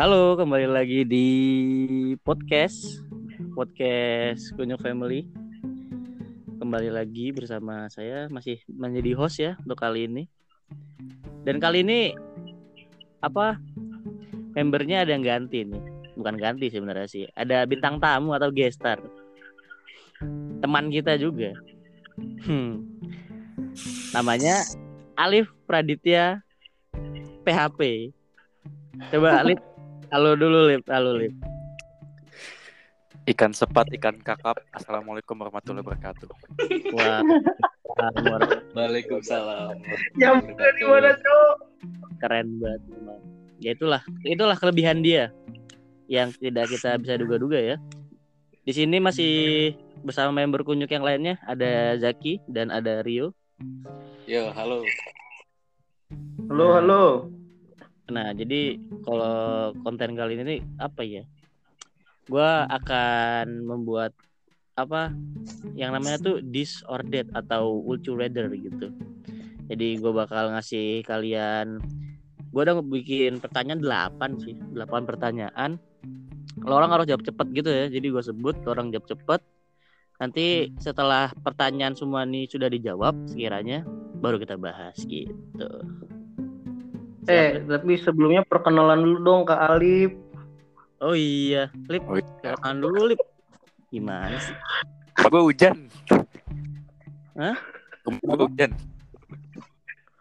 Halo, kembali lagi di podcast podcast Kunyuk Family. Kembali lagi bersama saya masih menjadi host ya untuk kali ini. Dan kali ini apa membernya ada yang ganti nih. Bukan ganti sebenarnya sih. Ada bintang tamu atau gestar. Teman kita juga. Hmm. Namanya Alif Praditya PHP. Coba Alif Halo dulu Lip, halo Lip. Ikan sepat, ikan kakap. Assalamualaikum warahmatullahi wabarakatuh. Wah. Waalaikumsalam. Nyambung dari mana, Cok? Keren banget memang. Ya itulah, itulah kelebihan dia yang tidak kita bisa duga-duga ya. Di sini masih bersama member kunyuk yang lainnya ada Zaki dan ada Rio. Yo, halo. Halo, halo. Nah, jadi kalau konten kali ini nih, apa ya? Gua akan membuat apa yang namanya tuh this or that atau would you rather gitu. Jadi gue bakal ngasih kalian gue udah bikin pertanyaan 8 sih, 8 pertanyaan. Kalau orang harus jawab cepet gitu ya. Jadi gue sebut orang jawab cepet. Nanti setelah pertanyaan semua ini sudah dijawab sekiranya baru kita bahas gitu. Eh, tapi sebelumnya perkenalan dulu dong Kak Alif. Oh iya, Lip. Oh, iya. Jangan dulu, Lip. Gimana sih? Gue hujan. Hah? Gue hujan.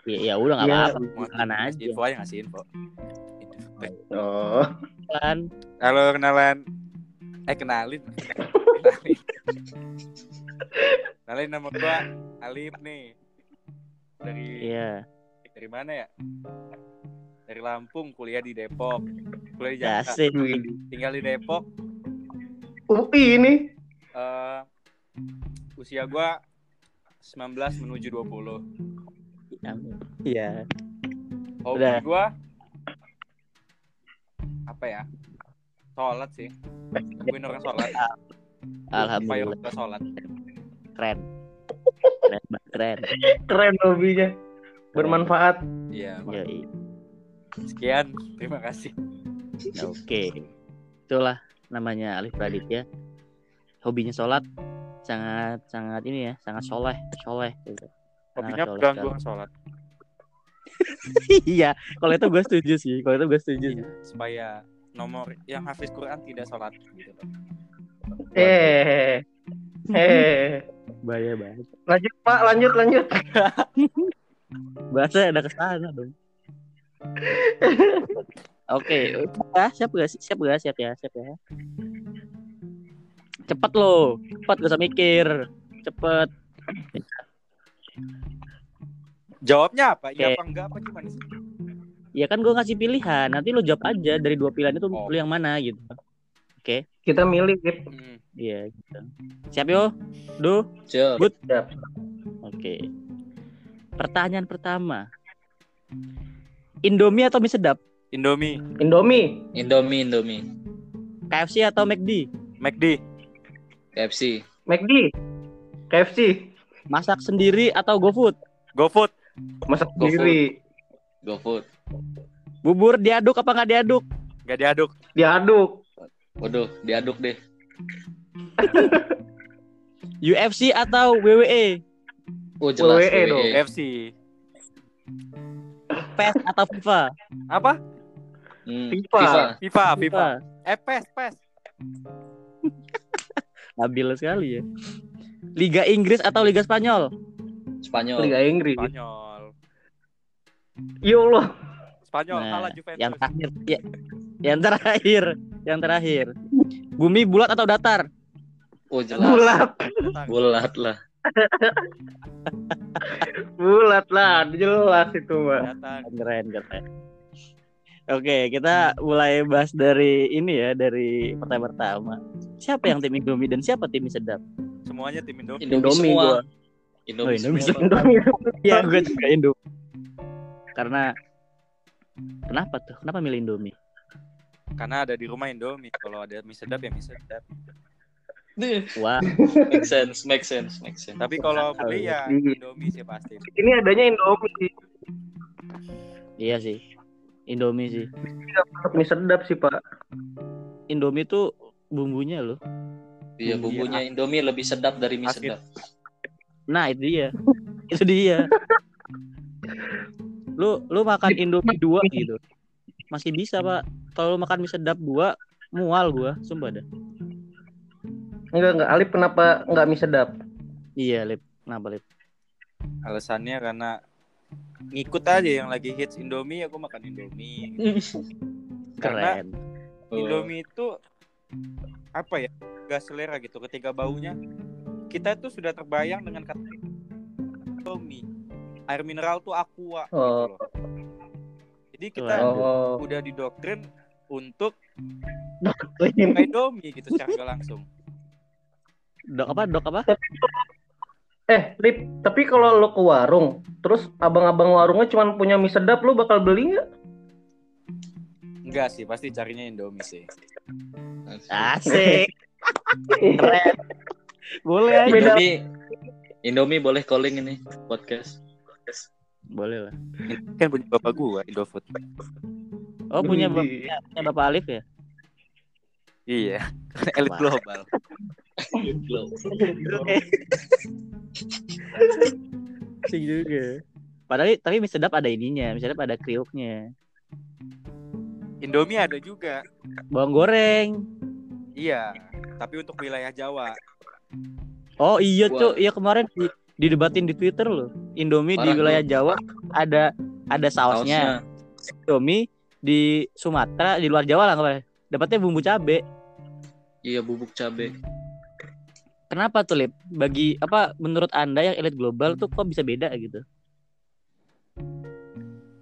Ya, ya udah nggak Iya. apa-apa. Makan aja. ngasih info aja ngasih info. Oh, Kan. Halo kenalan. Eh kenalin. kenalin. kenalin nama gua Alif nih. Dari Iya. Dari mana ya? Dari Lampung, kuliah di Depok. Kuliah di Jakarta. Asik. Tinggal di Depok. UI ini. eh usia gua 19 menuju 20. Iya. Hobi Udah. gua apa ya? Sholat sih. Gue orang sholat. Alhamdulillah. Sholat. Keren. Keren, banget, keren. Keren hobinya. Bermanfaat. Iya. Yoi. Sekian. Terima kasih. Oke. Itulah namanya Alif Praditya. Hobinya sholat sangat sangat ini ya, sangat soleh, soleh. gitu. Hobinya gue sholat. iya, kalau itu gue setuju sih. Kalau itu gue setuju. Iya. Supaya nomor yang hafiz Quran tidak sholat gitu loh. Eh. Eh. Bahaya banget. Lanjut, Pak. Lanjut, lanjut. Bahasa ada ke sana dong. Oke, ah, siap gak? Siap gak? Siap ya, siap ya. Cepet loh, cepet gak usah mikir. Cepet. Jawabnya apa? Oke. Iya apa enggak apa gimana sih? Ya kan gue ngasih pilihan. Nanti lo jawab aja dari dua pilihan itu Oh. lo yang mana gitu. Kita milih, Gip. Hmm. Iya gitu. Siap yo? Du? Siap. Good. Siap. Oke. Pertanyaan pertama. Indomie atau mie sedap? Indomie, Indomie. Indomie, Indomie. KFC atau McD? McD, KFC. McD. KFC. Masak sendiri atau GoFood? GoFood, Masak GoFood. sendiri. GoFood. Bubur diaduk apa nggak diaduk? gak diaduk. Diaduk. Waduh, diaduk deh. UFC atau WWE? Oh, jelas. WWE dong. WWE. FC. PES atau FIFA? Apa? Hmm, FIFA. FIFA. FIFA, FIFA. Eh, PES, PES. Stabil sekali ya. Liga Inggris atau Liga Spanyol? Spanyol. Liga Inggris. Spanyol. Ya Allah. Spanyol Nah, kalah Juventus. yang terakhir, ya, yang terakhir, yang terakhir. Bumi bulat atau datar? Oh, jelas. Bulat. Bulat lah. Bulat lah. Jelas itu, Mbak. Datang. Keren, keren. Oke, kita mulai bahas dari ini ya, dari pertanyaan pertama. Siapa yang tim Indomie dan siapa tim sedap? Semuanya tim Indomie. Indomie, Indomie semua. gua. Indomie, Oh, Indomie semua. semua. Indomie. Iya, gue juga Indomie. Karena kenapa tuh? Kenapa milih Indomie? Karena ada di rumah Indomie. Kalau ada mie sedap ya mie sedap. Wah, make sense, make sense, make sense. Tapi kalau beli ya Indomie sih pasti. Ini adanya Indomie. iya sih. Indomie sih. Masuk mie sedap sih pak. Indomie tuh bumbunya loh. Iya, bumbunya Indomie lebih sedap dari mie Asin. sedap. Nah itu dia, itu dia. Lu lu makan Indomie dua gitu, masih bisa pak. Kalau lu makan mie sedap dua, mual gua, sumpah dah. Enggak enggak. Alip kenapa nggak mie sedap? Iya lip, kenapa lip? Alasannya karena ngikut aja yang lagi hits Indomie aku makan Indomie. Karena Keren. Indomie itu apa ya? Gak selera gitu ketika baunya. Kita tuh sudah terbayang dengan kata Indomie. Air mineral tuh aqua gitu Oh. loh. Jadi kita Oh. udah didoktrin untuk Indomie gitu secara langsung. Dok apa? Dok apa? Eh, Lip, tapi kalau lo ke warung, terus abang-abang warungnya cuma punya mie sedap, lo bakal beli nggak? Enggak sih, pasti carinya Indomie sih. Asik. Keren. Boleh aja. Indomie Indomie boleh calling ini podcast. Boleh lah. Ini kan punya bapak gua Indofood. Oh punya bap- Widih. punya Bapak Alif ya? Iya, elit global. Asik juga. Padahal tapi mie sedap ada ininya, mie sedap ada kriuknya. Indomie ada juga. Bawang goreng. Iya, tapi untuk wilayah Jawa. Oh iya Wah. tuh, iya kemarin di, didebatin di Twitter loh. Indomie di Parah, wilayah Jawa ada ada sausnya. Sausnya. Indomie di Sumatera di luar Jawa lah kemarin. Dapatnya bumbu cabe. Iya bubuk cabe. Kenapa tuh Lip? Bagi apa menurut Anda yang elit global tuh kok bisa beda gitu?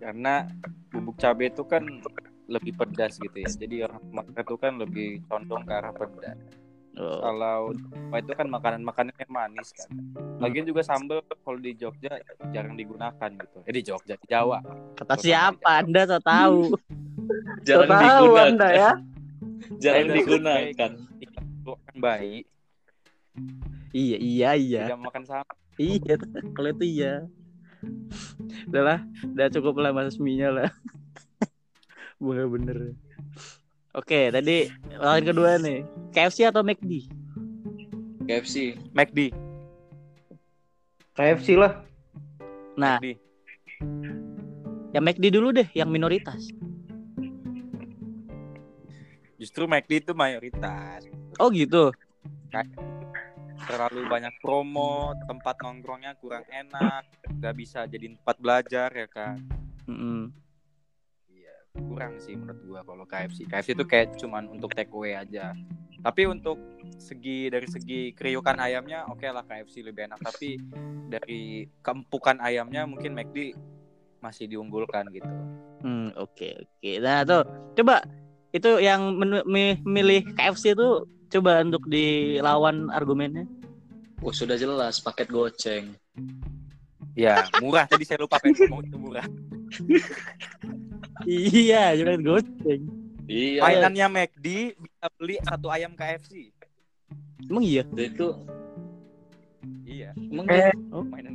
Karena bubuk cabai itu kan lebih pedas gitu ya. Jadi orang Sumatera itu kan lebih condong ke arah pedas. Oh. Kalau Jawa itu kan makanan-makanan yang manis kan. Lagian juga sambal kalau di Jogja jarang digunakan gitu. Eh di Jogja, di Jawa. Kata siapa? Anda tak tahu. Jarang tahu digunakan. Anda ya. Jarang digunakan. Makan bayi, iya, iya, iya. tidak makan sama. Iya, kalau itu iya. Udah lah, udah cukup lah mas mie-nya lah. Bener-bener. Oke, tadi lawan kedua nih. KFC atau McD? KFC. McD, KFC lah. Nah, McD. yang McD dulu deh, yang minoritas. Justru McD itu mayoritas. Oh gitu. Terlalu banyak promo, tempat nongkrongnya kurang enak, nggak bisa jadi tempat belajar ya kan. Mm-mm. Iya, kurang sih menurut gua kalau KFC. KFC itu kayak cuman untuk take away aja. Tapi untuk segi dari segi kriukan ayamnya oke lah KFC lebih enak, tapi dari keempukan ayamnya mungkin McD masih diunggulkan gitu. Hmm, oke oke. Nah tuh, coba itu yang menu- mi- milih KFC itu coba untuk dilawan argumennya. Oh sudah jelas paket goceng. Ya, murah tadi saya lupa pengen ngomong itu murah. iya, jangan goceng. Iya. Mainannya McD bisa beli satu ayam KFC. Emang iya? Itu Iya, emang Eh, mainan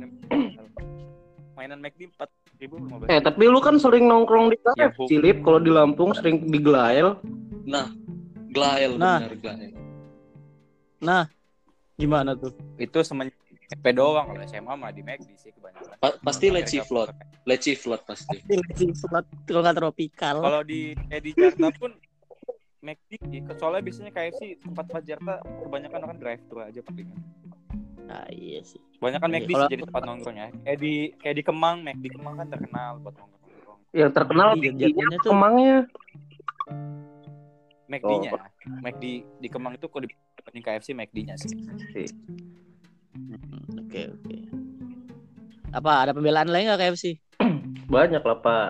mainan McD empat ribu lima eh tapi lu kan sering nongkrong di Ya, KFC, Lip. Kalau di Lampung sering di Glael. nah glael Nah. benar glael. Nah, gimana tuh? itu semenjak SMP doang kalau SMA mah di McD sih kebanyakan. Pa- pasti leci float. Leci float pasti. Selat kalau nggak tropikal. Kalau di eh, di Jakarta pun McD sih. soalnya biasanya KFC tempat-tempat Jakarta kebanyakan kan drive thru aja palingan. Ah, iya sih. Kebanyakan Iya, McD kalau- sih jadi tempat nongkrongnya. Kayak di kayak di Kemang, McD Kemang kan terkenal buat nongkrong. Yang terkenal Iya, bikinya jatuhnya tuh- kemangnya. McD-nya. McD di Kemang itu kalau dibanding KFC McD-nya sih. Hmm, Oke oke. Apa ada pembelaan lain nggak KFC? Banyak lah, Pak.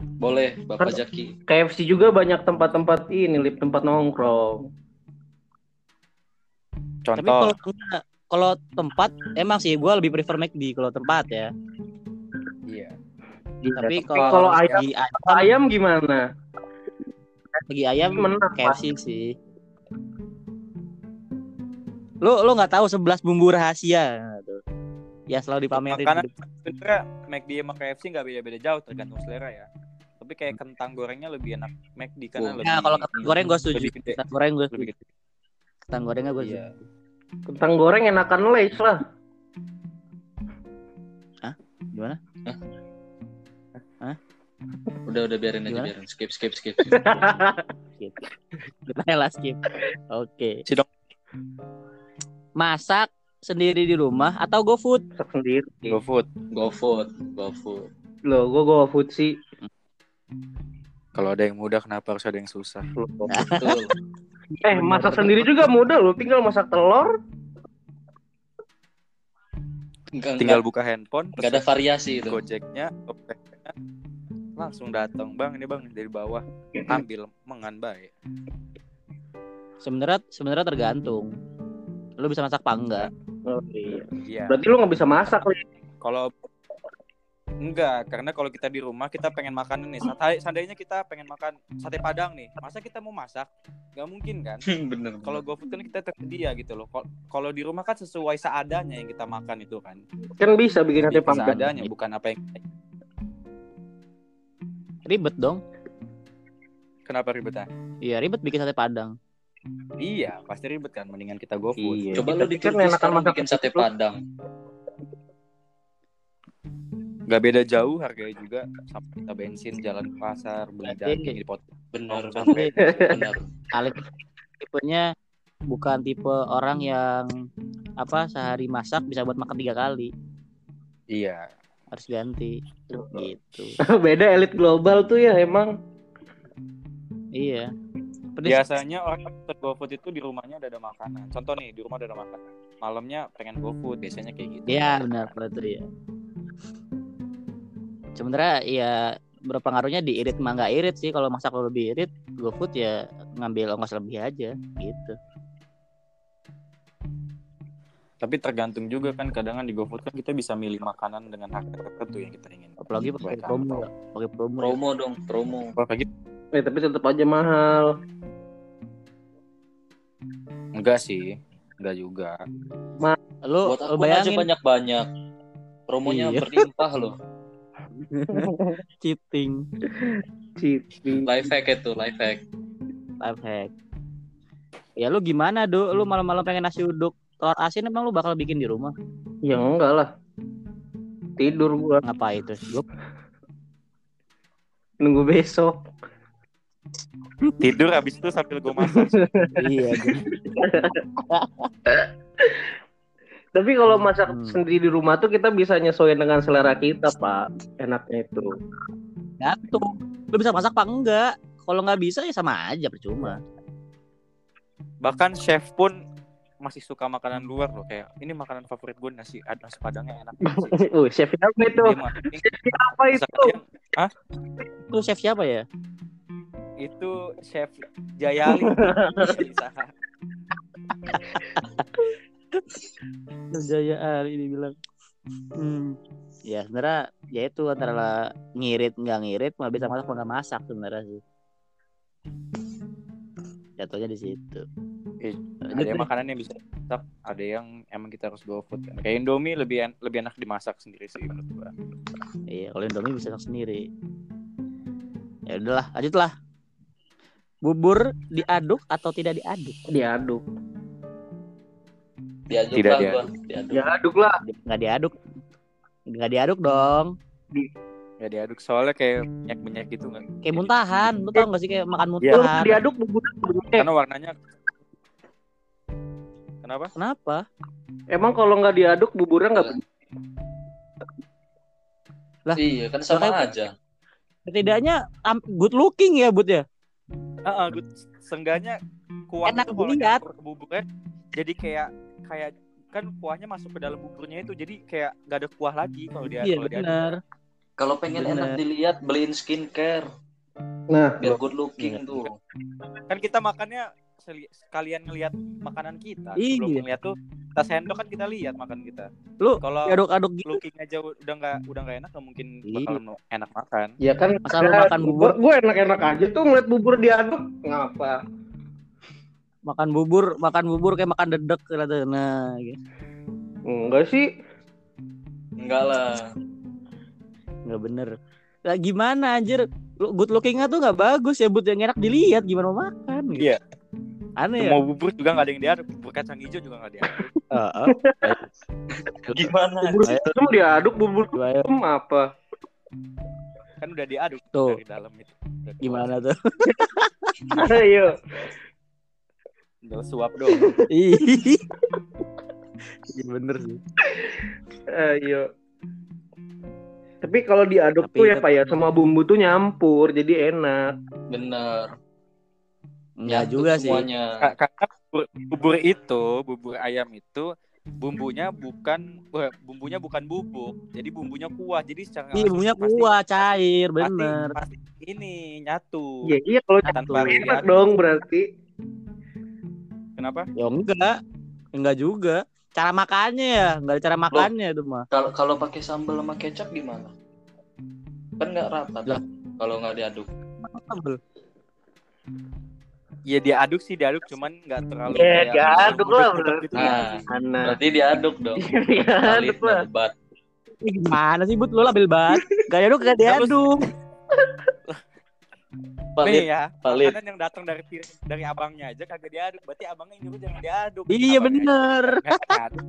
Boleh Bapak Kan- Jaki. KFC juga banyak tempat-tempat ini, Lip. Tempat nongkrong. Tapi Contoh kalau kalau tempat emang sih gue lebih prefer McD kalau tempat ya. iya. Tapi Tapi kalau kalau ayam, ayam, ayam gimana? Segi ayam Menang, KFC sih. Lu lu nggak tahu 11 bumbu rahasia tuh. Ya selalu dipamerin. Makanan sebenarnya McD sama KFC nggak beda-beda jauh tergantung selera ya. tapi kayak kentang gorengnya lebih enak McD karena Oh. lebih Nah, kalau kentang goreng gue setuju. lebih gede. Kentang goreng gue lebih setuju. gede. Kentang gorengnya gue Iya. setuju. Kentang goreng enakan Lays lah. Gimana? Udah udah biarin aja Gimana? biarin. Skip skip skip. Skip. Kita lah skip. Oke. Si dok- Masak sendiri di rumah atau GoFood? Masak sendiri. GoFood. GoFood, GoFood. Loh, gue go food sih. Kalau ada yang mudah kenapa harus ada yang susah? Betul. Eh, masak sendiri juga mudah loh. Tinggal masak telur. Enggak, Tinggal enggak, buka handphone, enggak ada variasi itu. Gojeknya, langsung datang bang ini bang dari bawah ambil mengan baik. Sebenarnya sebenarnya tergantung. Lu bisa masak apa enggak? Oh, iya. Iya. Berarti lu nggak bisa masak Li. Kalau enggak, karena kalau kita di rumah kita pengen makan nih. Sate- Seandainya kita pengen makan sate padang nih, masa kita mau masak? Gak mungkin kan? Bener. Kalau GoFood kan kita tersedia gitu loh. Kal- Kalau di rumah kan sesuai seadanya yang kita makan itu kan. Kan bisa bikin sate padang. seadanya, bukan apa yang Ribet dong. kenapa ribetnya? Iya, ribet bikin sate Padang. Iya, pasti ribet kan. Mendingan kita GoFood. Iya. Coba lu kan Turki enakan masak bikin sate padang. Gak beda jauh harganya juga sama kita bensin jalan ke pasar beli daging di pot Tapi bener. Alif tipenya bukan tipe orang yang apa sehari masak bisa buat makan tiga kali. iya Harus ganti. Gitu. Beda elit global tuh ya emang. Iya. Pedes. biasanya orang GoFood itu di rumahnya udah ada makanan contoh nih di rumah udah ada makanan malamnya pengen GoFood biasanya kayak gitu Iya benar betul ya. Sebenarnya ya berpengaruhnya di irit mah nggak irit sih kalau masak lo lebih irit GoFood ya ngambil ongkos lebih aja gitu. Tapi tergantung juga kan kadang di GoFood kan kita bisa milih makanan dengan harga tertentu yang kita ingin Apalagi pakai Baik, promo, atau- ya. pakai promo. ya. Promo dong, promo. apalagi Eh tapi tetap aja mahal. enggak sih enggak juga Lu, Buat lu aku aja bayangin banyak-banyak. Promonya Iya. berlimpah loh. cheating Cipi. Life hack itu, life hack. life hack. Ya lu gimana, Do? Lu malam-malam pengen nasi uduk telur asin emang lu bakal bikin di rumah? Ya enggak lah. Tidur gua Ngapain itu? Gua nunggu besok. tidur habis itu sambil gue masak iya. Tapi kalau masak Hmm. sendiri di rumah tuh kita bisa nyesuaiin dengan selera kita, Pak. Enaknya itu. Gantung. Lu bisa masak apa enggak? Kalau nggak bisa ya sama aja percuma. bahkan chef pun masih suka makanan luar loh kayak ini makanan favorit gue nasi ada nasi padangnya enak Uh, chef apa itu? Chef apa itu? sekalian, Itu chef siapa ya? itu chef Jayali Jaya Ari dibilang. Hmm. Ya sebenarnya ya itu antara ngirit nggak ngirit mau bisa masak mau nggak masak sebenarnya sih. Jatuhnya di situ. Eh, ada yang makanan yang bisa dimasak ada yang emang kita harus go food kan kayak Indomie lebih en- lebih enak dimasak sendiri sih menurut gua Iya, kalau Indomie bisa masak sendiri. Ya udahlah, lanjutlah. Bubur diaduk atau tidak diaduk? Diaduk. Diaduk Tidak lah diaduk. gua. Diaduk. Diaduk lah. Nggak diaduk. Nggak diaduk dong. Ya diaduk soalnya kayak minyak minyak gitu nggak Kayak muntahan. Lu tau gak sih kayak makan Iya. Muntahan? diaduk buburnya berbeda. karena warnanya kenapa Kenapa? Emang kalau nggak diaduk buburnya nggak Lah, Iya, kan sama makanya- aja. Setidaknya am- good looking ya, Bud ya. ah ah, good. sengganya kuah Enak itu kalau dilihat. buburnya jadi kayak kayak kan kuahnya masuk ke dalam buburnya itu jadi kayak nggak ada kuah lagi kalau dia Iya kalau diaduk. benar. Kalau pengen Bener. enak dilihat, beliin skincare. Nah, Biar good looking Iya. tuh. kan kita makannya sekalian ngelihat makanan kita Iya. sebelum ngeliat tuh tas sendok kan kita lihat makan kita Lu kalau Aduk-aduk gitu. looking aja udah nggak udah nggak enak nggak mungkin Iya. bakal enak makan ya kan Masa lu makan bubur? Gue enak-enak aja tuh ngeliat bubur diaduk. Ngapa? Makan bubur, makan bubur kayak makan dedek gitu. Nah, gitu. Enggak sih. Enggak lah. Nggak bener. Lah gimana anjir? Lu good lookingnya tuh nggak bagus ya, but yang enak dilihat gimana mau makan. Gitu. Iya. Aneh ya. Mau bubur juga nggak ada yang diaduk. Bubur kacang hijau juga nggak diaduk. Heeh. Gimana? Bubur hitam diaduk bubur hitam apa? Kan udah diaduk Tuh. dari dalam itu. Udah gimana tuh? Ayo. Tinggal suap doang. Ih. Iya bener sih. Ayo. Tapi kalau diaduk Tapi tuh ya Pak ya, semua bumbu tuh nyampur jadi enak. Bener. Nyatu juga sih. semuanya. Ka- Karena bubur, bubur itu, bubur ayam itu bumbunya bukan bumbunya bukan bubuk. Jadi bumbunya kuah. Jadi secara Iya, bumbunya pasti- kuah, cair, pasti- bener. Pasti, ini nyatu. Iya, iya kalau Nyatu. Tanpa harus enak diaduk. dong berarti. Kenapa? Ya enggak. Enggak juga. Cara makannya ya, enggak ada cara makannya itu mah. Kalau kalau pakai sambal sama kecap gimana? Kan nggak rapat Lah. kalau nggak diaduk. Sambel. Iya diaduk sih diaduk, cuman nggak terlalu. Ya, kayak diaduk lah, berarti. gitu. Nah, Mana? berarti diaduk dong. Diaduk lah. Gimana sih, Bud? Lu labil banget. Gak diaduk, gak diaduk. Nih ya, valid. makanan yang datang dari dari abangnya aja kagak diaduk. Berarti abangnya nyuruh jangan diaduk. Iya, Abangnya bener. diaduk.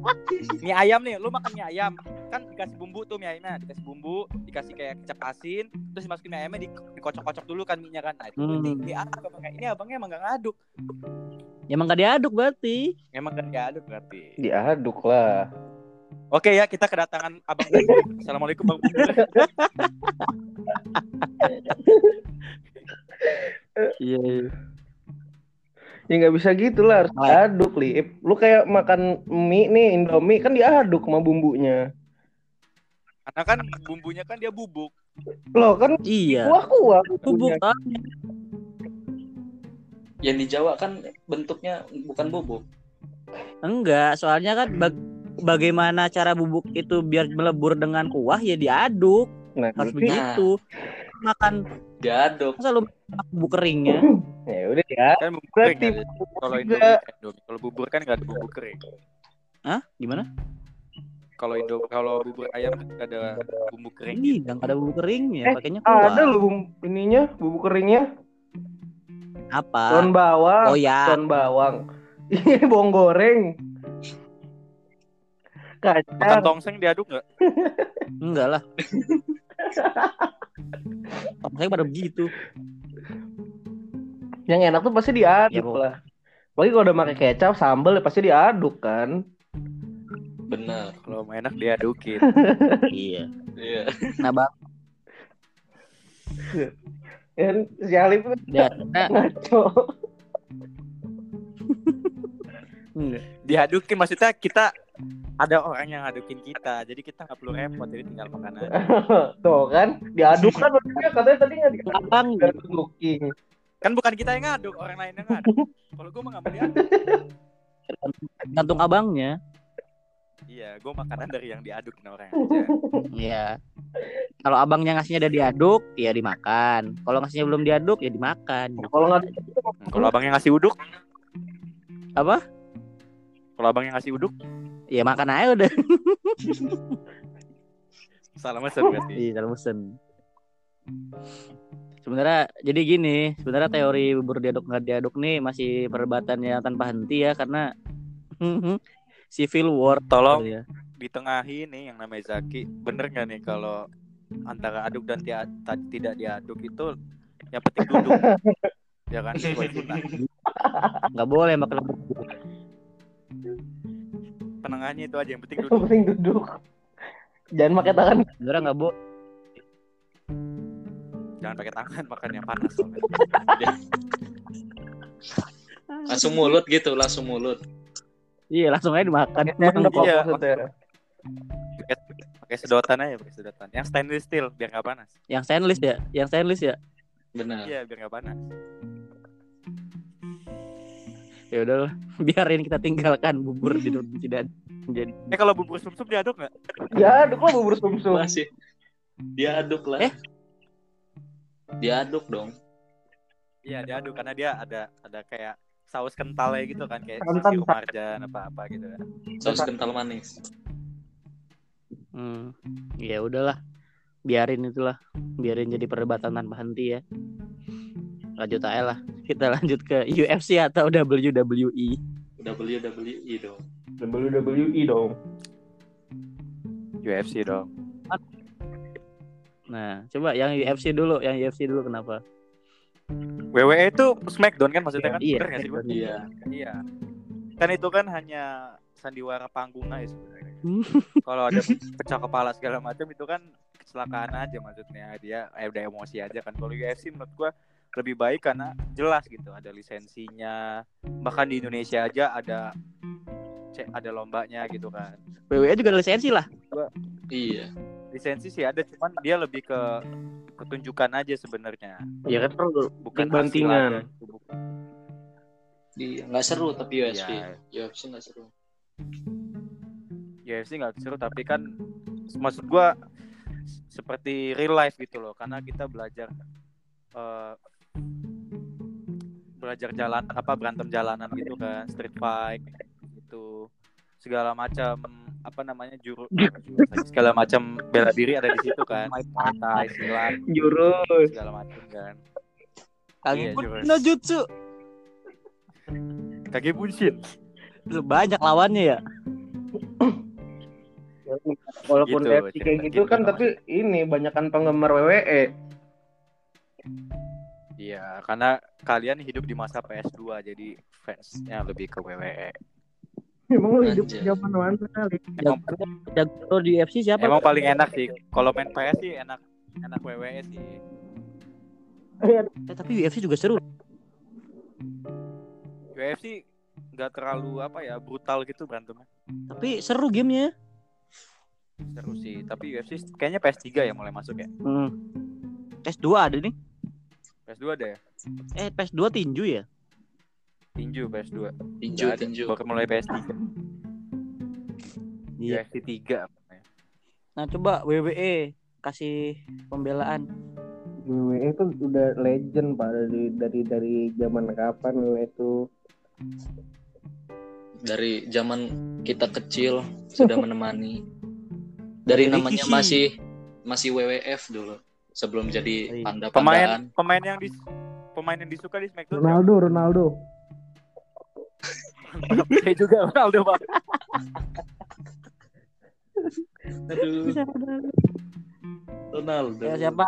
Mie ayam nih, lu makan mie ayam kan dikasih bumbu tuh mie ayamnya, dikasih bumbu, dikasih kayak kecap asin, terus dimasukin mie ayamnya di, dikocok-kocok dulu kan minyak kan. Nah, itu Hmm. ini diaduk abangnya. Ini abangnya emang gak ngaduk. Emang gak diaduk berarti. Emang gak diaduk berarti. Diaduk lah. Oke ya, kita kedatangan abang Bubur. Assalamualaikum bang Bubur. Iya. iya. Ya nggak bisa gitu lah, harus Lah. diaduk, Lip. Lu kayak makan mie nih, Indomie kan diaduk sama bumbunya. Karena kan bumbunya kan dia bubuk. Loh kan Iya. kuah-kuah Bubuk bumbunya. ah. Yang di Jawa kan bentuknya bukan bubuk. Enggak, soalnya kan bag- bagaimana cara bubuk itu biar melebur dengan kuah ya diaduk. Nah, Harus begitu. Makan Diaduk. masa lu makan bubuk keringnya? ya udah ya. Kan bubuk kering ada. Kalau kan Indomie. kalau bubur kan nggak ada bubur kering. Hah? Gimana? Kalau Indo kalau bubur ayam kan nggak ada bumbu kering. Iya, nggak ada bubuk keringnya, Eh, pakainya kuah. Ada loh bumbu ininya, bumbu keringnya, Apa? daun bawang, Oh ya, daun bawang. Iya, bawang goreng. Makan Kacang. tongseng diaduk nggak? enggak lah. Saya pada begitu. Yang enak tuh pasti diaduk Ya, lah. Apalagi kalau udah pakai kecap, sambal ya pasti diaduk kan. Benar. Kalau mau enak diadukin. iya. Iya. Nah, bang, Kan si Alif tuh ya, nah, ngaco. enggak. Diadukin maksudnya kita ada orang yang ngadukin kita, jadi kita nggak perlu repot, jadi tinggal makan aja. Tuh kan, diaduk kan maksudnya katanya tadi nggak diaduk. Kan bukan kita yang ngaduk, orang lain yang ngaduk. Kalau gue mah nggak mau diaduk. gantung abangnya. Iya, gue makanan dari yang diadukin orang aja. Iya. Kalau abangnya ngasihnya udah diaduk, ya dimakan. Kalau ngasihnya belum diaduk, ya dimakan. Kalau nggak Hmm, Kalau abang yang ngasih uduk, Apa? kalau abang yang ngasih uduk, Ya makan aja udah. salah mesen berarti. Iya, salah mesen. Sebenarnya jadi gini, sebenarnya teori bubur diaduk nggak diaduk nih masih perdebatan yang tanpa henti ya karena civil war Tolong ya. ditengahi nih yang namanya Zaki, bener nggak nih kalau antara aduk dan tia- ta- tidak diaduk itu yang penting duduk. ya kan. Nggak boleh makan bubur. Penengahnya itu aja yang penting yang duduk. penting duduk. Jangan pakai tangan. Sebenarnya nggak boleh. Jangan pakai tangan makannya panas. Langsung mulut gitu, langsung mulut. Iya, langsung aja dimakan. Iya, pakai sedotan aja, pakai sedotan. Yang stainless steel biar nggak panas. Yang stainless ya, yang stainless ya. Benar. Iya, biar nggak panas. Ya udahlah, biarin kita tinggalkan bubur di tidak jadi. Eh kalau bubur sumsum diaduk nggak? Diaduk lah bubur sumsum. Masih diaduk lah. Eh? Diaduk dong. Iya diaduk karena dia ada ada kayak saus kentalnya gitu kan kayak Santan. sirup marjan apa apa gitu kan. Saus kental manis. Hmm. Ya udahlah. biarin itulah biarin jadi perdebatan tanpa henti ya lanjut aja lah kita lanjut ke UFC atau. WWE WWE dong. WWE dong. UFC dong. nah coba yang UFC dulu yang UFC dulu kenapa WWE itu Smackdown kan maksudnya kan? Iya, Bener sih? Iya. Iya. Kan itu kan hanya sandiwara panggung aja sebenarnya. Kalau ada pecah kepala segala macam itu kan kecelakaan aja maksudnya dia eh, udah emosi aja kan. Kalau UFC menurut gua lebih baik karena jelas gitu ada lisensinya. Bahkan di Indonesia aja ada cek ada lombanya gitu kan. WWE juga ada lisensi lah Iya. Lisensi sih ada cuman dia lebih ke ketunjukan aja sebenarnya. Ya kan perlu Bukan bantingan. Iya, nggak seru tapi UFC. Iya. UFC nggak seru. UFC nggak seru tapi kan maksud gua seperti real life gitu loh karena kita belajar eh, belajar jalan apa berantem jalanan gitu kan street fight gitu segala macam apa namanya juru segala macam bela diri ada di situ kan Muay Thai silat Jurus. segala macam kan kaki Iya, pun jurus. no jutsu kage bunshin banyak lawannya ya Walaupun Gitu, kayak gitu gitu kan namanya. tapi ini banyakan penggemar. WWE. Iya karena kalian hidup di masa PS2 jadi fansnya lebih ke. WWE Emang lu hidup Anjay. zaman mana kali? emang jago di UFC siapa Emang paling enak sih. Kalau main PS sih enak enak WWE sih. Eh, tapi UFC juga seru UFC nggak terlalu apa ya brutal gitu berantemnya. tapi seru gamenya Seru sih. Tapi UFC kayaknya PS3 ya mulai masuk ya. hmm. PS2 ada nih PS2 ada ya. eh PS2 tinju ya Tinju PS2. Tinju, ada. tinju. Baru mulai PS3. iya UFC 3 apanya. nah coba WWE kasih pembelaan WWE itu udah legend pak dari dari dari zaman kapan WWE itu Dari zaman kita kecil sudah menemani. Dari namanya masih masih WWF dulu sebelum jadi Iya. panda-pandaan. Pemain pemain yang di pemain yang disuka di SmackDown. Ronaldo Ronaldo Saya juga Ronaldo, Pak. Aduh, Ronaldo. ya, siapa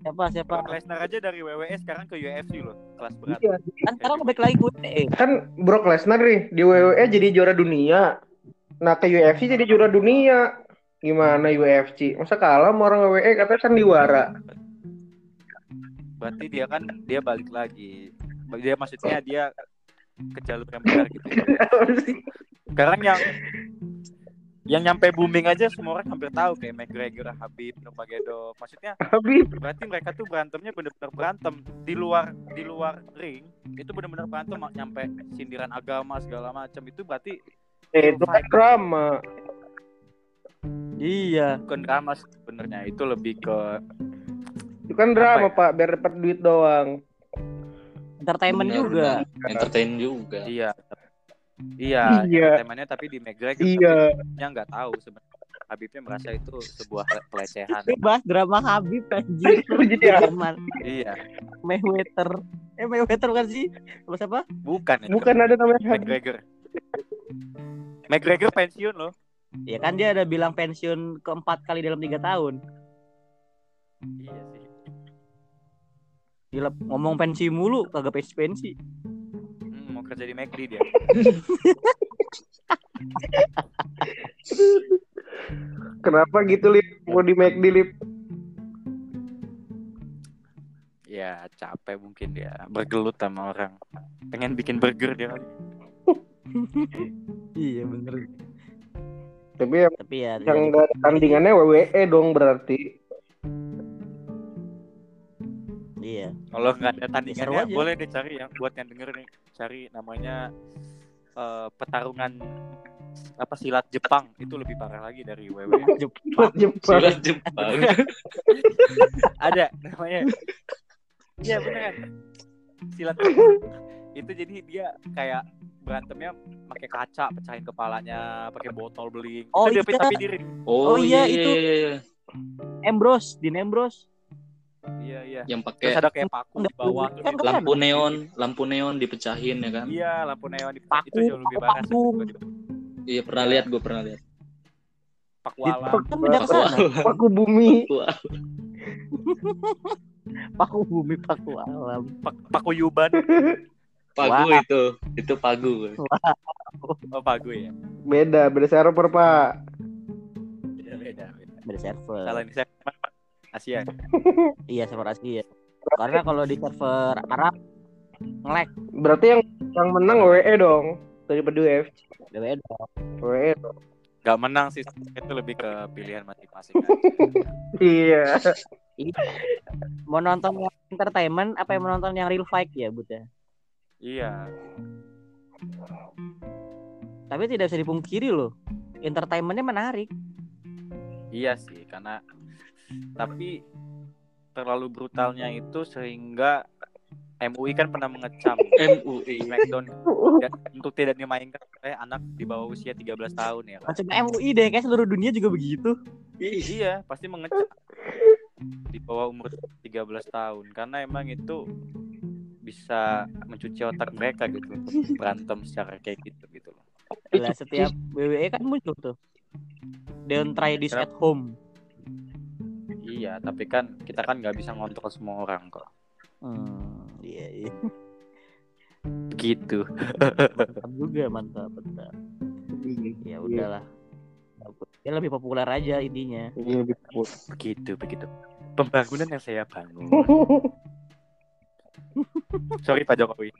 siapa siapa Brock Lesnar aja dari WWE sekarang ke UFC loh, kelas berat. Iya, kan sekarang balik lagi gue eh, kan Brock Lesnar nih di WWE jadi juara dunia nah ke UFC jadi juara dunia gimana UFC masa kalah sama orang WWE katanya sandiwara Berarti dia kan dia balik lagi. Dia maksudnya dia ke jalur yang benar gitu. Sekarang yang yang nyampe booming aja semua orang hampir tahu kayak McGregor, Habib, Nurmagomedov. Maksudnya Habib? berarti mereka tuh berantemnya bener-bener berantem. Di luar di luar ring itu bener-bener berantem nyampe sindiran agama segala macam. Itu berarti eh, itu kan drama iya. Bukan drama sebenarnya itu lebih ke itu kan drama ya? pak biar dapat duit doang. Entertainment Benar, juga. benar. Entertain juga. iya. Iya Iya. temannya tapi di McGregor iya. Tapi dia nggak tahu sebenarnya. Habibnya merasa itu sebuah pelecehan. Ini bahas drama Habib anjir jadi apa? Zaman iya. Mayweather. Eh Mayweather bukan sih? Terus apa bukan itu. bukan ada namanya Habib. McGregor McGregor pensiun loh ya kan dia ada bilang pensiun keempat kali dalam tiga tahun. Iya sih. Gila, ngomong pensi mulu kagak pensi pensi Hmm, mau kerja di McD dia. Kenapa gitu lip? Mau di McD lip? Ya capek mungkin dia. Bergelut sama orang. Pengen bikin burger dia iya bener tapi yang, tapi ya yang nggak ada tandingannya WWE dong berarti iya Kalau nggak ada tandingannya, aja. boleh deh cari yang buat yang denger nih, cari namanya eh, pertarungan apa silat Jepang itu lebih parah lagi dari WWE. Jepang Jepang Silat Jepang. ada namanya. Iya beneran. Silat Jepang. itu jadi dia kayak berantemnya pakai kaca, pecahin kepalanya, pakai botol beling. Oh, itu dia iya. tapi diri. Oh, Oh, iya, iya, itu. iya, iya. Ambrose, Dean Ambrose. Iya iya. yang pakai ada kayak paku di bawah. Kan keren. lampu neon, lampu neon dipecahin ya kan? Iya, lampu neon di Paku, itu jauh lebih paku, paku. gua. Iya pernah lihat gue pernah lihat. Pakualam. Kan bijaksana. Paku bumi. Wah, Paku bumi, paku alam. Pak- Pakuyuban. pagu Wah. itu, itu pagu. Oh, pagu ya. Beda, beda server, Pak. Beda beda. beda. Beda server. Salah ini saya Asia. Iya, server Asia. Karena kalau di server Arab nge-lag Berarti yang yang menang WE dong daripada UFC. WWE dong. WE dong. Gak menang sih itu lebih ke pilihan masing-masing. kan. Iya. Mau nonton yang entertainment apa yang menonton yang real fight ya, Bud ya? Iya. Tapi tidak bisa dipungkiri loh. Entertainmentnya menarik. Iya sih, karena tapi terlalu brutalnya itu sehingga MUI kan pernah mengecam MUI. Smackdown dan untuk tidak dimainkan oleh anak di bawah usia 13 tahun ya. kan? Macam MUI deh, kayak seluruh dunia juga begitu. Iya, pasti mengecam di bawah umur 13 tahun karena emang itu bisa mencuci otak mereka gitu untuk berantem secara kayak gitu gitu loh. Lah setiap WWE kan muncul tuh. Don't try this at home. Iya, tapi kan kita kan nggak bisa ngontrol semua orang kok. Hmm, iya, iya. Gitu. Mantap juga, mantap, mantap. Ya udahlah. Ya lebih populer aja intinya. Iya. Begitu, begitu. Pembangunan yang saya bangun. Sorry Pak Jokowi.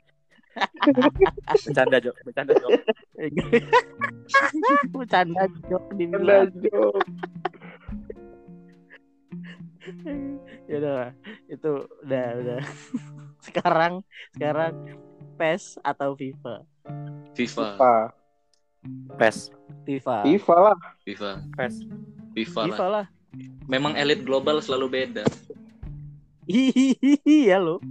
bercanda Jok, bercanda Jok. Bercanda jok dibilang. ya udah lah. itu udah udah. sekarang sekarang PES atau FIFA? FIFA, Apa? PES, FIFA. FIFA lah. FIFA, PES. FIFA lah. FIFA lah. Memang elit global selalu beda. Iya lo.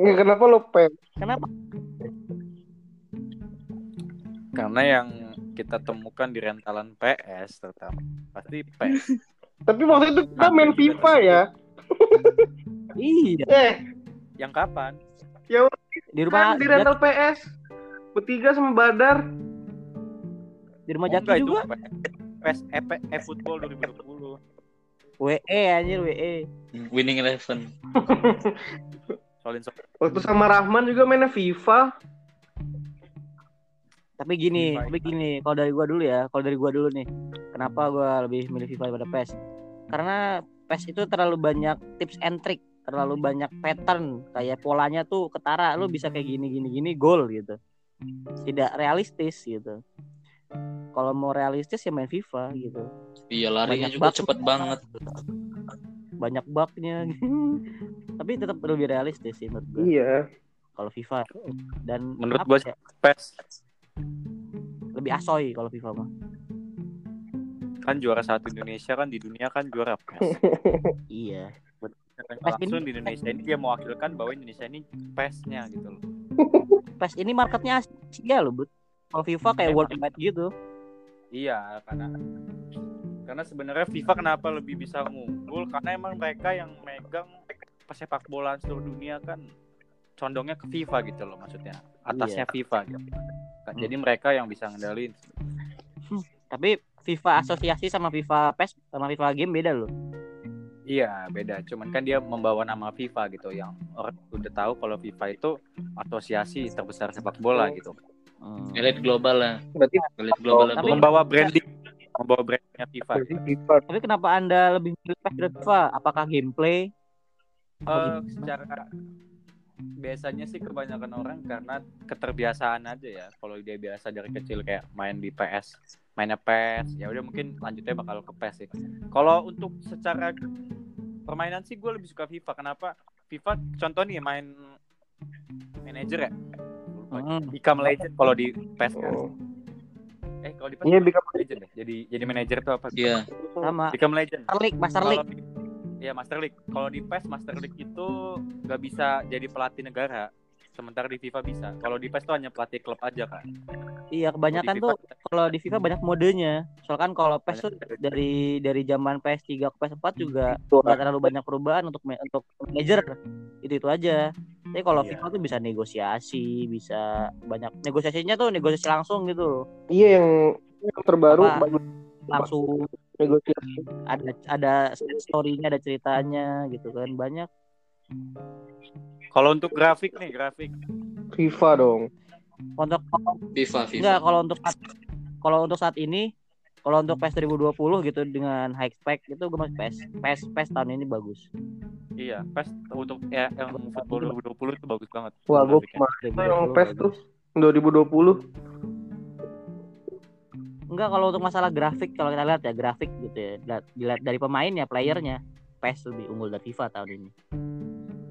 Nggak, kenapa lo pen? Kenapa? Karena yang kita temukan di rentalan PS terutama pasti PS. Tapi waktu itu kita main juga FIFA ya. Iya. Eh, Yang kapan? Di rumah kan di rental PS. Bertiga sama Badar. di rumah Oh, Jaki enggak, itu juga. PES EP e-football 2020. WE anjir WE. Winning Eleven. Solin so Waktu sama Rahman juga mainnya FIFA. Tapi gini, FIFA, tapi gini, kalau dari gua dulu ya, kalau dari gua dulu nih. Kenapa gua lebih milih FIFA daripada PES? Karena PES itu terlalu banyak tips and trick, terlalu banyak pattern, kayak polanya tuh ketara, lu bisa kayak gini gini gini gol gitu. Tidak realistis gitu. Kalau mau realistis ya main FIFA gitu. Iya larinya Banyak juga bug. cepet banget. Banyak bugnya. tapi tetap lebih realistis sih menurut gua. Iya. Kalau FIFA dan Menurut gua ya, PES lebih asoy kalau FIFA mah. kan juara satu Indonesia kan di dunia kan juara PES. Iya. Dan PES ini- langsung di Indonesia ini dia mewakilkan bahwa Indonesia ini PES-nya gitu loh. PES ini marketnya Asia loh, Bud. Kalau FIFA kayak Emang. worldwide gitu. Iya, karena karena sebenarnya FIFA kenapa lebih bisa ngumpul karena emang mereka yang megang pesepak bola seluruh dunia kan condongnya ke FIFA gitu loh maksudnya. Atasnya FIFA gitu. Kan, Jadi mereka yang bisa ngendalin. Tapi FIFA asosiasi sama FIFA PES sama FIFA game beda loh. Iya, beda. Cuman kan dia membawa nama FIFA gitu yang orang udah tahu kalau FIFA itu asosiasi terbesar sepak bola gitu. Hmm. Elit global lah. Berarti Elit global lah. Tapi- Membawa branding, membawa brandnya FIFA. Tapi kenapa Anda lebih milih PES dari FIFA? Apakah gameplay? Eh, secara biasanya sih kebanyakan orang karena keterbiasaan aja ya. Kalau dia biasa dari kecil kayak main di PS, mainnya PS, ya udah mungkin lanjutnya bakal ke PES sih. Kalau untuk secara permainan sih gue lebih suka FIFA. Kenapa? FIFA contoh nih main manager ya. Hmm. Become Legend kalau di PES kan. Oh. Eh kalau di PES Iya, Become Legend deh. Jadi jadi manager tuh apa? Iya. Sama Become Legend. Master League, Master League. di- Iya Master League. Kalau di PES Master League itu nggak bisa jadi pelatih negara. Sementara di FIFA bisa. Kalau di PES tuh hanya pelatih klub aja kan. Iya, kebanyakan tuh kalau di FIFA banyak modenya. Soalnya kan kalau PES tuh dari dari zaman PS3 ke PS4 juga nggak terlalu banyak perubahan untuk untuk manager. Itu itu aja. Tapi kalau Iya. FIFA tuh bisa negosiasi, bisa banyak negosiasinya tuh negosiasi langsung gitu. Iya yang terbaru Apa? Langsung negosiasi. ada ada story-nya, ada ceritanya gitu kan. Banyak. Kalau untuk grafik nih, grafik FIFA dong. Untuk FIFA FIFA enggak kalau untuk kalau untuk saat ini kalau untuk PES 2020 gitu dengan high spec itu gue masih PES. PES PES tahun ini bagus. iya, PES untuk ya, yang football 2020 itu bagus banget. Wah, gue yang 2020 PES tuh 2020. Enggak kalau untuk masalah grafik kalau kita lihat ya grafik gitu ya dilihat- dilihat dari pemainnya playernya PES lebih unggul dari FIFA tahun ini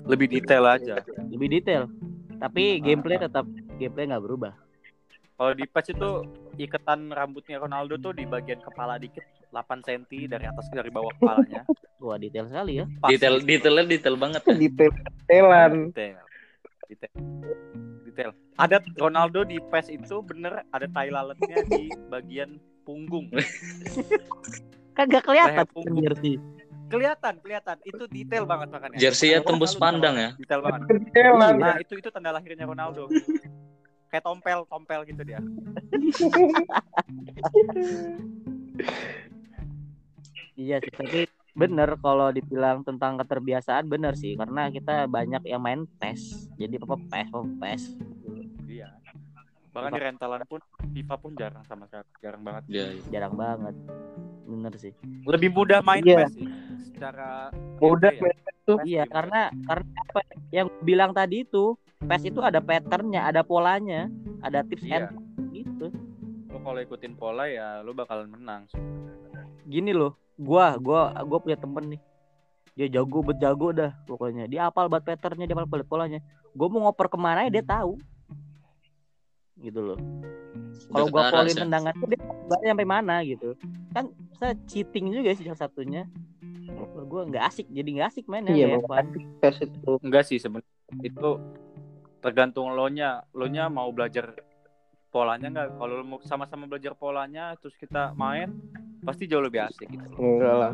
Lebih detail aja. lebih detail tapi Ah. gameplay tetap gameplay nggak berubah Kalau di PES itu iketan rambutnya Ronaldo tuh di bagian kepala dikit 8 cm dari atas dari bawah kepalanya. wah detail sekali ya Pas. detail detailnya detail banget ya Detail detailan. detail. Detail. Detail. Ada Ronaldo di PES itu bener ada tai lalatnya di bagian punggung. kan gak kelihatan punggung. jersey Kelihatan, kelihatan. Itu detail banget makanya. Jersey-nya tembus detail pandang ya? Detail banget. Detailan. Nah, itu itu tanda lahirnya Ronaldo. Kayak tompel, tompel gitu dia. iya sih tapi bener kalau dibilang tentang keterbiasaan bener sih karena kita banyak yang main PES jadi apa PES apa PES Iya. Bahkan di rentalan pun FIFA pun jarang sama sekali, jarang banget. Iya, iya. jarang banget bener sih Lebih mudah main Iya. PES sih. Secara Mudah ya. Tuh. PES Iya, lebih karena karena apa yang gua bilang tadi itu PES itu ada patternnya, ada polanya, ada tips Iya. and gitu. Lo kalau ikutin pola ya lo bakalan menang. Gini loh, gua gua gua punya temen nih. Dia jago bet jago dah pokoknya. Dia hafal banget patternnya, dia hafal banget polanya. Gua mau ngoper ke mana ya dia tahu. Gitu loh. Kalau gua polin Sya. tendangan tuh dia sampai mana gitu. Kan saya cheating juga sih salah satunya. Gua nggak asik, jadi nggak asik mainnya. Iya, fun. PES itu. Enggak sih sebenarnya itu tergantung lo nya. Lo nya mau belajar polanya nggak? Kalau lo mau sama-sama belajar polanya terus kita main pasti jauh lebih asik gitu. Enggak lah.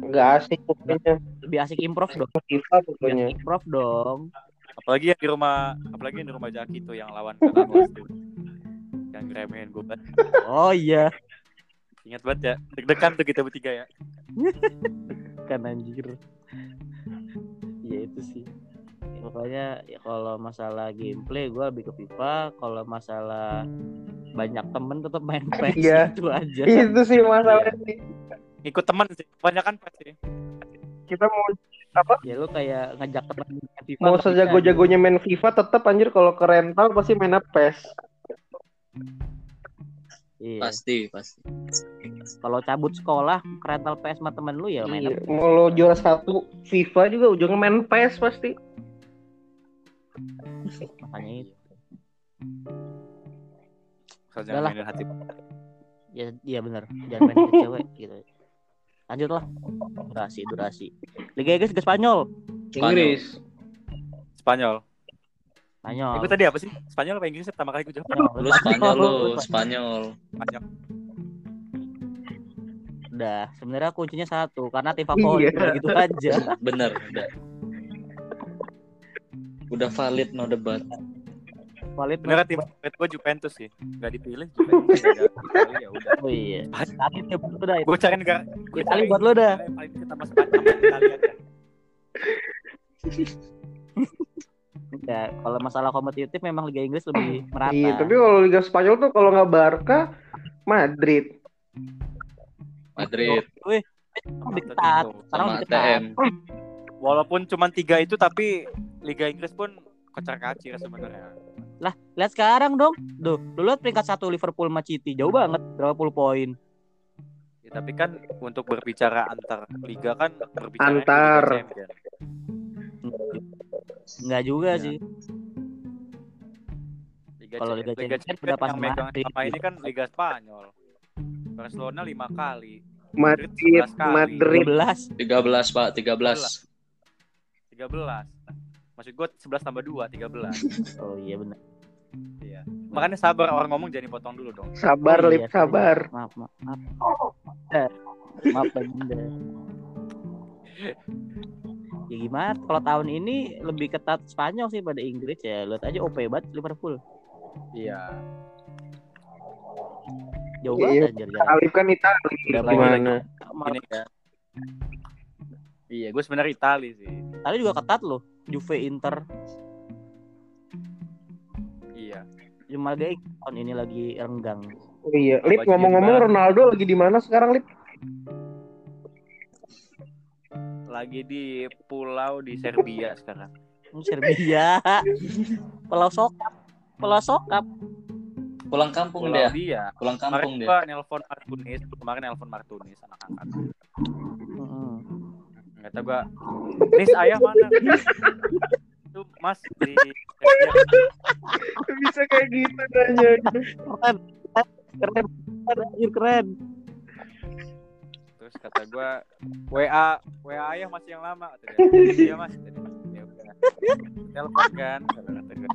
Enggak asik pokoknya. Lebih asik improv dong. FIFA Lebih pokoknya. asik improv dong. Apalagi yang di rumah apalagi yang di rumah Jaki tuh yang lawan kelas tuh. Yang ngeremehin gue banget. Oh iya. Ingat banget ya. Deg-degan tuh kita bertiga ya. kan anjir ya itu sih pokoknya ya kalau masalah gameplay gue lebih ke FIFA kalau masalah banyak temen tetap main PES Iya. itu aja Itu sih masalahnya. Ikut teman sih. Kebanyakan pasti. Kita mau ya lu kayak ngajak temen main FIFA mau nggak bisa, sejago-jagonya main FIFA tetap anjir kalau ke rental pasti main PES. gitu. iya pasti pasti kalau cabut sekolah ke rental PS sama temen lu ya main Iya. Mau lo juara satu FIFA juga ujungnya main PES pasti. Makanya itu. Udah jangan mainin hati. ya iya bener jangan main ke cewek gitu. Lanjut lah. Durasi durasi. Liga Inggris ke Spanyol. Inggris. Spanyol. Spanyol. Itu tadi apa sih? Spanyol apa Inggris? Pertama kali gue jawab? lu Spanyol lu. Spanyol Spanyol. udah sebenarnya kuncinya satu karena tim favorit Iya. gitu aja. Bener udah udah valid no debat valid Bener tim favorit gue Juventus sih. Gak dipilih Juventus ya udah. Oh iya. Itali ya buat lu dah. Gue cari negara gue Itali buat lu dah. Paling. Ya, kalau masalah kompetitif memang Liga Inggris lebih merata. Iya, tapi kalau Liga Spanyol tuh kalau nggak Barca, Madrid. Madrid Wih, lebih ketat. Sekarang Walaupun cuma tiga itu tapi Liga Inggris pun kocar kacir sebenarnya. Lah, lihat sekarang dong. Duh, lu lihat peringkat satu Liverpool sama City jauh banget, berapa puluh poin. Ya, tapi kan untuk berbicara antar liga kan berbicara Antar. Enggak juga Iya. sih. Liga, Kalau Liga, Liga Liga Champions Champions udah pas Madrid. sama ini kan Liga Spanyol. Barcelona lima kali, Madrid, 11 kali. Madrid. 12. 13 pak 13 13. Maksud gue 11 tambah 2, 13. Oh iya benar. Iya. Makanya sabar orang ngomong jadi potong dulu dong. Sabar, Oh, Lip, iya. sabar. Maaf, maaf, maaf. Eh, maaf Bunda. Ya gimana? Kalau tahun ini lebih ketat Spanyol sih pada Inggris ya. Lihat aja OP banget Liverpool. Iya. Jauh Iya. banget anjir jarak. Alif kan Itali. Gimana? Kan. Iya, gue sebenarnya Itali sih. Tadi juga ketat loh. Juve Inter Iya. cuma gak tahun ini lagi renggang. Oh, iya. Lip ngomong-ngomong? Ronaldo lagi di mana sekarang, Lip? Lagi di pulau di Serbia sekarang. Hmm, Serbia. Pulau Sokap. Pulau Sokap. Pulang kampung Pulau dia. dia. Pulang Kemarin kampung dia. gua nelpon Martunis, kemarin nelpon Martunis anak angkat. Mm-mm. Kata gua, "Nis ayah mana?" Itu Mas di. Bisa kayak gitu nanya. Keren. Keren. Keren. keren. Terus kata gua, "WA WA ayah masih yang lama." Kata dia. Iya, Mas. Ya udah. Telepon kan, kata kata gua.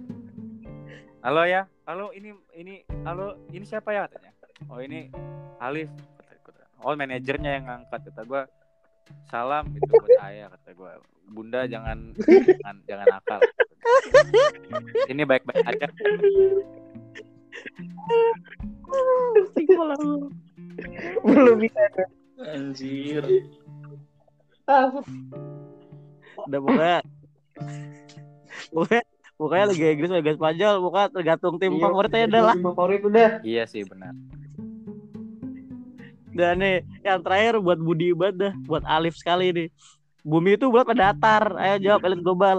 Halo ya, halo ini ini halo ini siapa ya katanya? Oh ini Alif. Oh manajernya yang ngangkat kata gua. Salam itu buat ayah kata gua. Bunda jangan jangan jangan nakal. Ini baik-baik aja. Single aku. Belum bisa. Anjir. Udah pokoknya pokoknya pokoknya Liga Inggris Liga Spanyol pokoknya tergantung tim Iya, favoritnya udah lah. Favorit udah. Iya sih benar. Dan nih yang terakhir buat Budi banget dah, buat Alif sekali nih. Bumi itu bulat pada datar. Ayo jawab elit global.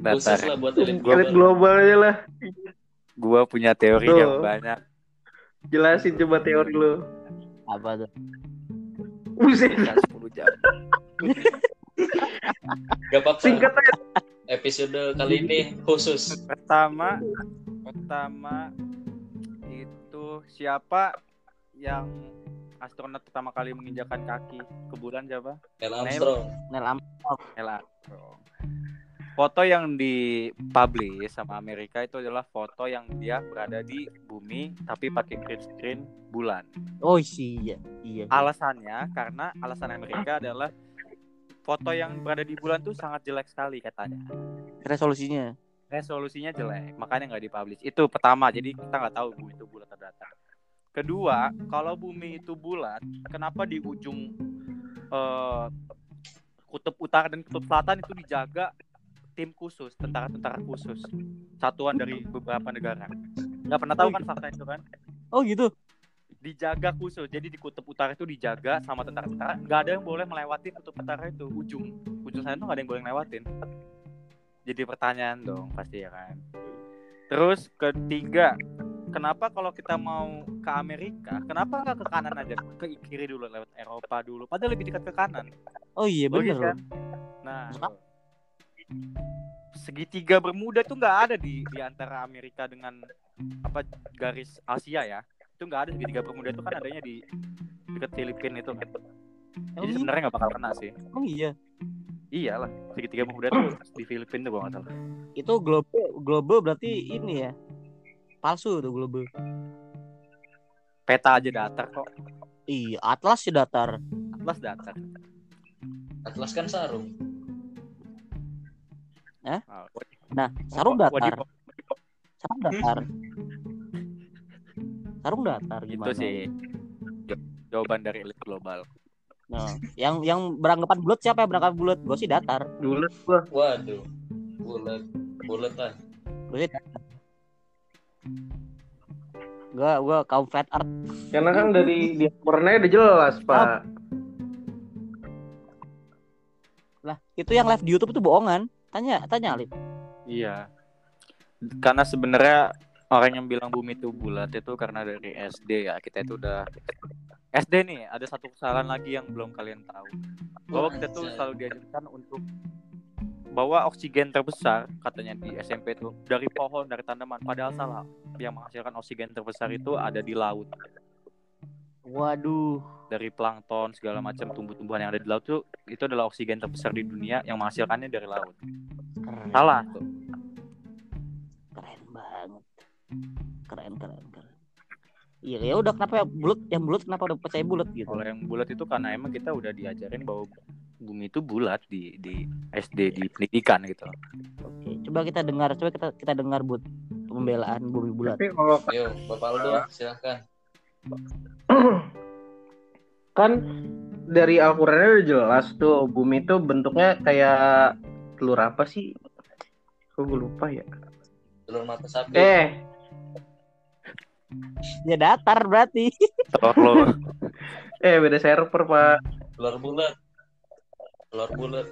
Khusus Datar. lah buat elit Elit global. global aja lah. Gua punya teori Tuh. yang banyak. Jelasin coba teori lu. Apa tuh? Buset. Bisa 10 jam. Gak apa-apa. Singkat aja. Episode kali ini khusus. Pertama, pertama itu siapa yang astronot pertama kali menginjakan kaki ke bulan siapa? Neil Armstrong. Neil Am Neil Armstrong. Foto yang dipublish sama Amerika itu adalah foto yang dia berada di bumi tapi pakai green screen bulan. Oh iya, iya. Alasannya karena alasan Amerika adalah foto yang berada di bulan tuh sangat jelek sekali katanya. Resolusinya. resolusinya jelek makanya nggak dipublish itu pertama jadi kita nggak tahu bumi itu bulat atau datar kedua kalau bumi itu bulat kenapa di ujung eh, kutub utara dan kutub selatan itu dijaga tim khusus tentara-tentara khusus? Satuan dari beberapa negara. Nggak pernah tahu kan fakta itu kan? Oh gitu. dijaga khusus jadi di kutub utara itu dijaga sama tentara-tentara. Nggak ada yang boleh melewati kutub utara itu ujung. Ujung sana itu nggak ada yang boleh lewatin jadi pertanyaan dong pasti ya kan? Terus ketiga kenapa kalau kita mau ke Amerika kenapa nggak ke kanan aja ke kiri dulu lewat Eropa dulu padahal lebih dekat ke kanan Oh iya Logis bener. kan? nah segitiga bermuda itu nggak ada di di antara Amerika dengan apa garis Asia ya itu nggak ada segitiga bermuda itu kan adanya di dekat Filipina itu Oh, jadi iya? sebenarnya nggak bakal kena sih Oh iya. iyalah segitiga bermuda tuh di Filipina tuh nggak salah Itu global global berarti ini ya. Palsu tuh global. peta aja datar kok Iya, Atlas sih datar. atlas datar Atlas kan sarung. Oh, Nah, sarung datar. Sarung datar. Sarung datar itu gimana? sih Ja- jawaban dari elit global Nah, yang yang beranggapan bulat siapa yang beranggapan bulat? Gue sih datar. Dulu gua. Waduh. Bulat. Bulat lah. Gue sih datar. Gue gue kaum flat art. Karena kan dari dia warnanya udah jelas, Pak. Lah, itu yang live di YouTube itu bohongan. Tanya, tanya Alif. iya karena sebenarnya orang yang bilang bumi itu bulat itu karena dari SD ya kita itu udah SD nih ada satu kesalahan lagi yang belum kalian tahu bahwa kita tuh selalu diajarkan untuk bahwa oksigen terbesar katanya di SMP tuh dari pohon dari tanaman padahal salah yang menghasilkan oksigen terbesar itu ada di laut Waduh. dari plankton segala macam tumbuh-tumbuhan yang ada di laut tuh itu adalah oksigen terbesar di dunia yang menghasilkannya dari laut Keren. Salah tuh. Keren banget. Keren keren keren. Iya ya udah kenapa ya bulat yang bulat kenapa udah percaya bulat gitu. Kalau yang bulat itu karena emang kita udah diajarin bahwa bumi itu bulat di di SD di pendidikan gitu. Oke, coba kita dengar, coba kita kita dengar buat pembelaan bumi bulat. Tapi kalau Yo, Bapak Aldo, silahkan. kan dari Al-Qur'annya udah jelas tuh bumi itu bentuknya kayak telur apa sih? Kok gue lupa ya. Telur mata sapi. Eh, Ya datar berarti. Telur eh beda server, Pak. Telur bulat. Telur bulat.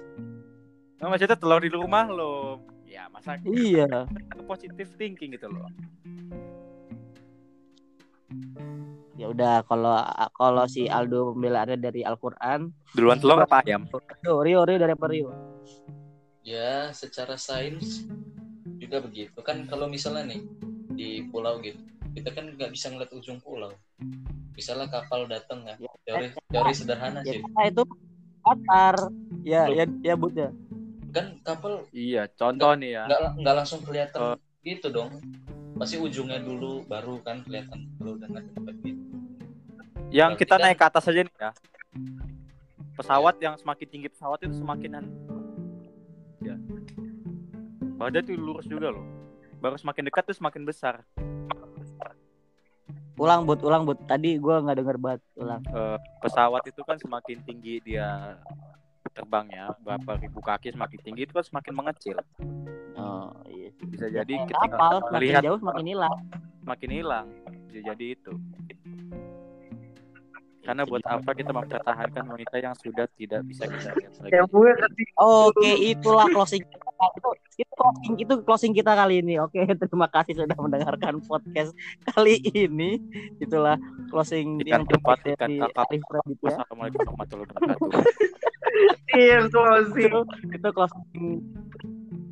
Nah, maksudnya telur di rumah lo. Ya masa iya. positive thinking gitu loh. Ya udah kalau kalau si Aldo pembelaannya dari Al-Qur'an, Duluan telur apa ayam? Rio, Rio, Rio dari apa Rio? Ya, secara sains juga begitu. Kan kalau misalnya nih di pulau gitu, kita kan nggak bisa ngeliat ujung pulau. Misalnya kapal datang ya, teori teori sederhana Ya sih. karena itu datar. Ya, ya, ya Bud ya. Kan kapal Iya, contoh nih ya. nggak nggak langsung kelihatan gitu dong. Pasti ujungnya dulu baru kan kelihatan udah nggak deket gitu. Yang kita Berarti kan- naik ke atas aja nih ya. Pesawat yang semakin tinggi pesawat itu semakin an- ya. Badan tuh lurus juga loh. Baru semakin dekat tuh semakin besar. Ulang Bud, ulang Bud. Tadi gua nggak denger banget. Ulang. Eh, pesawat itu kan semakin tinggi dia terbangnya, berapa ribu kaki semakin tinggi itu kan semakin mengecil. Oh, iya. sih. Bisa jadi Kayak ketika kapal semakin melihat jauh semakin hilang. semakin hilang. Bisa jadi itu. Karena buat apa kita mempertahankan wanita yang sudah tidak bisa kita lihat lagi? Oke, itulah closing Itu, itu closing itu closing kita kali ini. Oke, terima kasih sudah mendengarkan podcast kali ini. Itulah closing Ikan yang ikan dari. Arif Raditya. Wassalamualaikum warahmatullahi wabarakatuh. iya closing. Itu, itu closing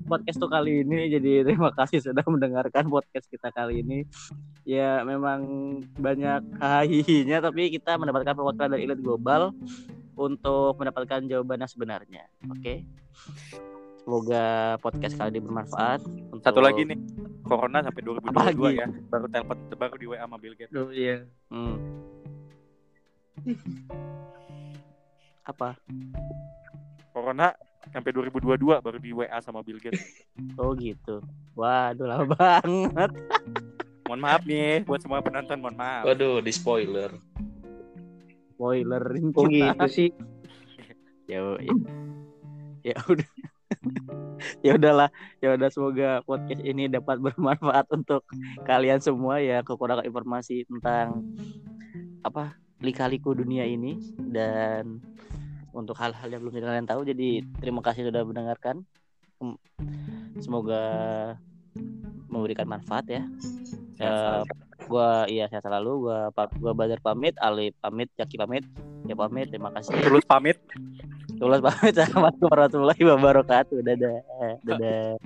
podcast tuh kali ini. Jadi terima kasih sudah mendengarkan podcast kita kali ini. Ya memang banyak hahihinya tapi kita mendapatkan perwakilan dari elit global untuk mendapatkan jawaban yang sebenarnya. Oke. Semoga podcast kali ini bermanfaat. Untuk... Satu lagi nih, corona sampai 2022 Apalagi? ya. Baru telepon baru di WA sama Bill Gates. Duh, iya. Hmm. Apa? Corona sampai 2022 baru di WA sama Bill Gates. Oh gitu. Waduh lama banget. Mohon maaf nih buat semua penonton, mohon maaf. Waduh, di spoiler. Spoilerin Kok kita. gitu sih? ya ya, ya udah ya udahlah ya udah semoga podcast ini dapat bermanfaat untuk kalian semua ya kekurangan informasi tentang apa lika-liku dunia ini. Dan untuk hal-hal yang belum kalian tahu jadi terima kasih sudah mendengarkan. Em, semoga memberikan manfaat ya Eh, gua iya saya selalu gua gua Bazar pamit Ali pamit Jaki pamit ya pamit terima kasih Tulus pamit. Tulus pamit Assalamualaikum warahmatullahi wabarakatuh. Dadah. Dadah.